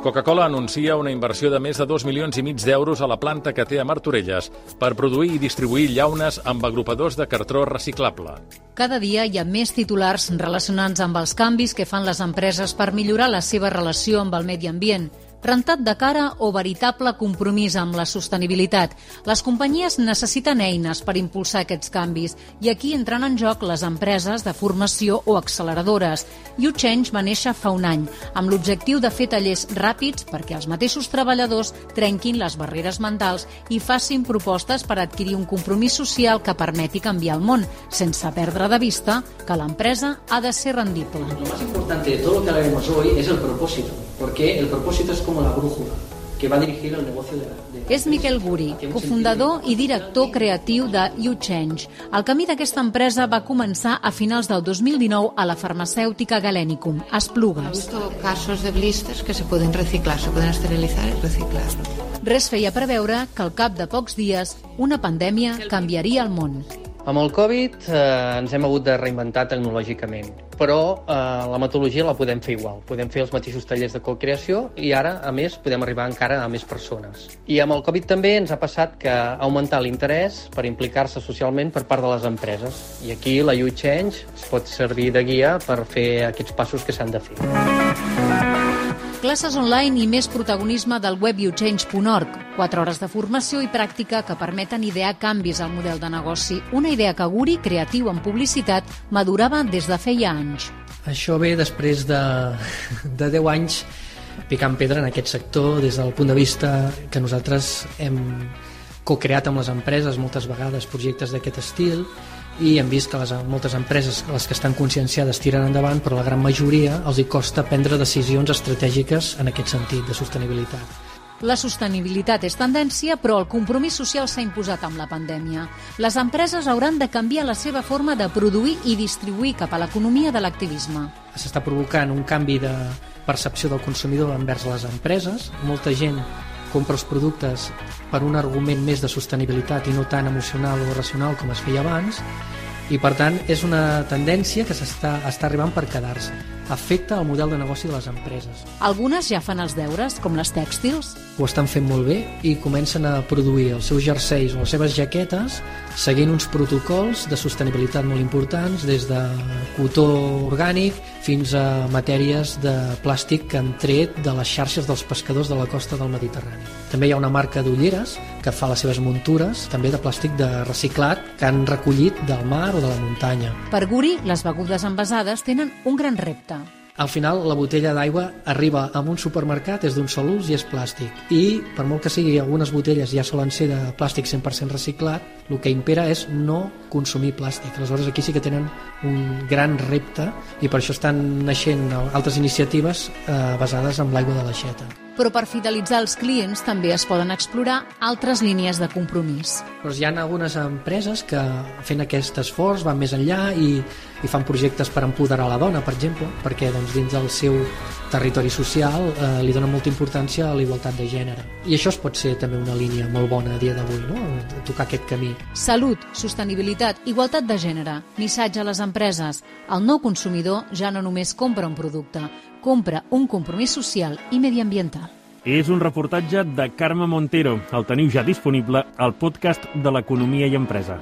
Coca-Cola anuncia una inversió de més de 2 milions i mig d'euros a la planta que té a Martorelles per produir i distribuir llaunes amb agrupadors de cartró reciclable. Cada dia hi ha més titulars relacionats amb els canvis que fan les empreses per millorar la seva relació amb el medi ambient rentat de cara o veritable compromís amb la sostenibilitat. Les companyies necessiten eines per impulsar aquests canvis i aquí entren en joc les empreses de formació o acceleradores. YouChange va néixer fa un any amb l'objectiu de fer tallers ràpids perquè els mateixos treballadors trenquin les barreres mentals i facin propostes per adquirir un compromís social que permeti canviar el món, sense perdre de vista que l'empresa ha de ser rendible. Lo más importante de todo lo que hablaremos hoy es el propósito, porque el propósito es como la brújula que va a dirigir el negocio de la... De És Miquel Guri, cofundador i director creatiu de YouChange. El camí d'aquesta empresa va començar a finals del 2019 a la farmacèutica Galenicum, a Esplugues. visto casos de blisters que se pueden reciclar, se pueden esterilizar y reciclarlos. Res feia preveure que al cap de pocs dies una pandèmia canviaria el món. Amb el Covid eh, ens hem hagut de reinventar tecnològicament, però eh, la metodologia la podem fer igual. Podem fer els mateixos tallers de co-creació i ara, a més, podem arribar encara a més persones. I amb el Covid també ens ha passat que ha augmentat l'interès per implicar-se socialment per part de les empreses. I aquí la YouChange es pot servir de guia per fer aquests passos que s'han de fer. Classes online i més protagonisme del web youchange.org. 4 hores de formació i pràctica que permeten idear canvis al model de negoci. Una idea que Guri, creatiu en publicitat, madurava des de feia anys. Això ve després de, de 10 anys picant pedra en aquest sector des del punt de vista que nosaltres hem co-creat amb les empreses moltes vegades projectes d'aquest estil i hem vist que les, moltes empreses, les que estan conscienciades, tiren endavant, però la gran majoria els hi costa prendre decisions estratègiques en aquest sentit de sostenibilitat. La sostenibilitat és tendència, però el compromís social s'ha imposat amb la pandèmia. Les empreses hauran de canviar la seva forma de produir i distribuir cap a l'economia de l'activisme. S'està provocant un canvi de percepció del consumidor envers les empreses. Molta gent compra els productes per un argument més de sostenibilitat i no tan emocional o racional com es feia abans i per tant és una tendència que s'està està arribant per quedar-se afecta el model de negoci de les empreses Algunes ja fan els deures, com les tèxtils. ho estan fent molt bé i comencen a produir els seus jerseis o les seves jaquetes seguint uns protocols de sostenibilitat molt importants des de cotó orgànic fins a matèries de plàstic que han tret de les xarxes dels pescadors de la costa del Mediterrani. També hi ha una marca d'ulleres que fa les seves muntures també de plàstic de reciclat que han recollit del mar o de la muntanya. Per Guri, les begudes envasades tenen un gran repte. Al final, la botella d'aigua arriba a un supermercat, és d'un sol ús i és plàstic. I, per molt que sigui, algunes botelles ja solen ser de plàstic 100% reciclat, el que impera és no consumir plàstic. Aleshores, aquí sí que tenen un gran repte i per això estan naixent altres iniciatives eh, basades en l'aigua de l'aixeta. Però per fidelitzar els clients també es poden explorar altres línies de compromís. Però hi ha algunes empreses que fent aquest esforç van més enllà i, i fan projectes per empoderar la dona, per exemple, perquè doncs, dins del seu territori social eh, li dona molta importància a la igualtat de gènere. I això es pot ser també una línia molt bona a dia d'avui, no? tocar aquest camí. Salut, sostenibilitat, igualtat de gènere, missatge a les empreses. El nou consumidor ja no només compra un producte, compra un compromís social i mediambiental. És un reportatge de Carme Montero. El teniu ja disponible al podcast de l'Economia i Empresa.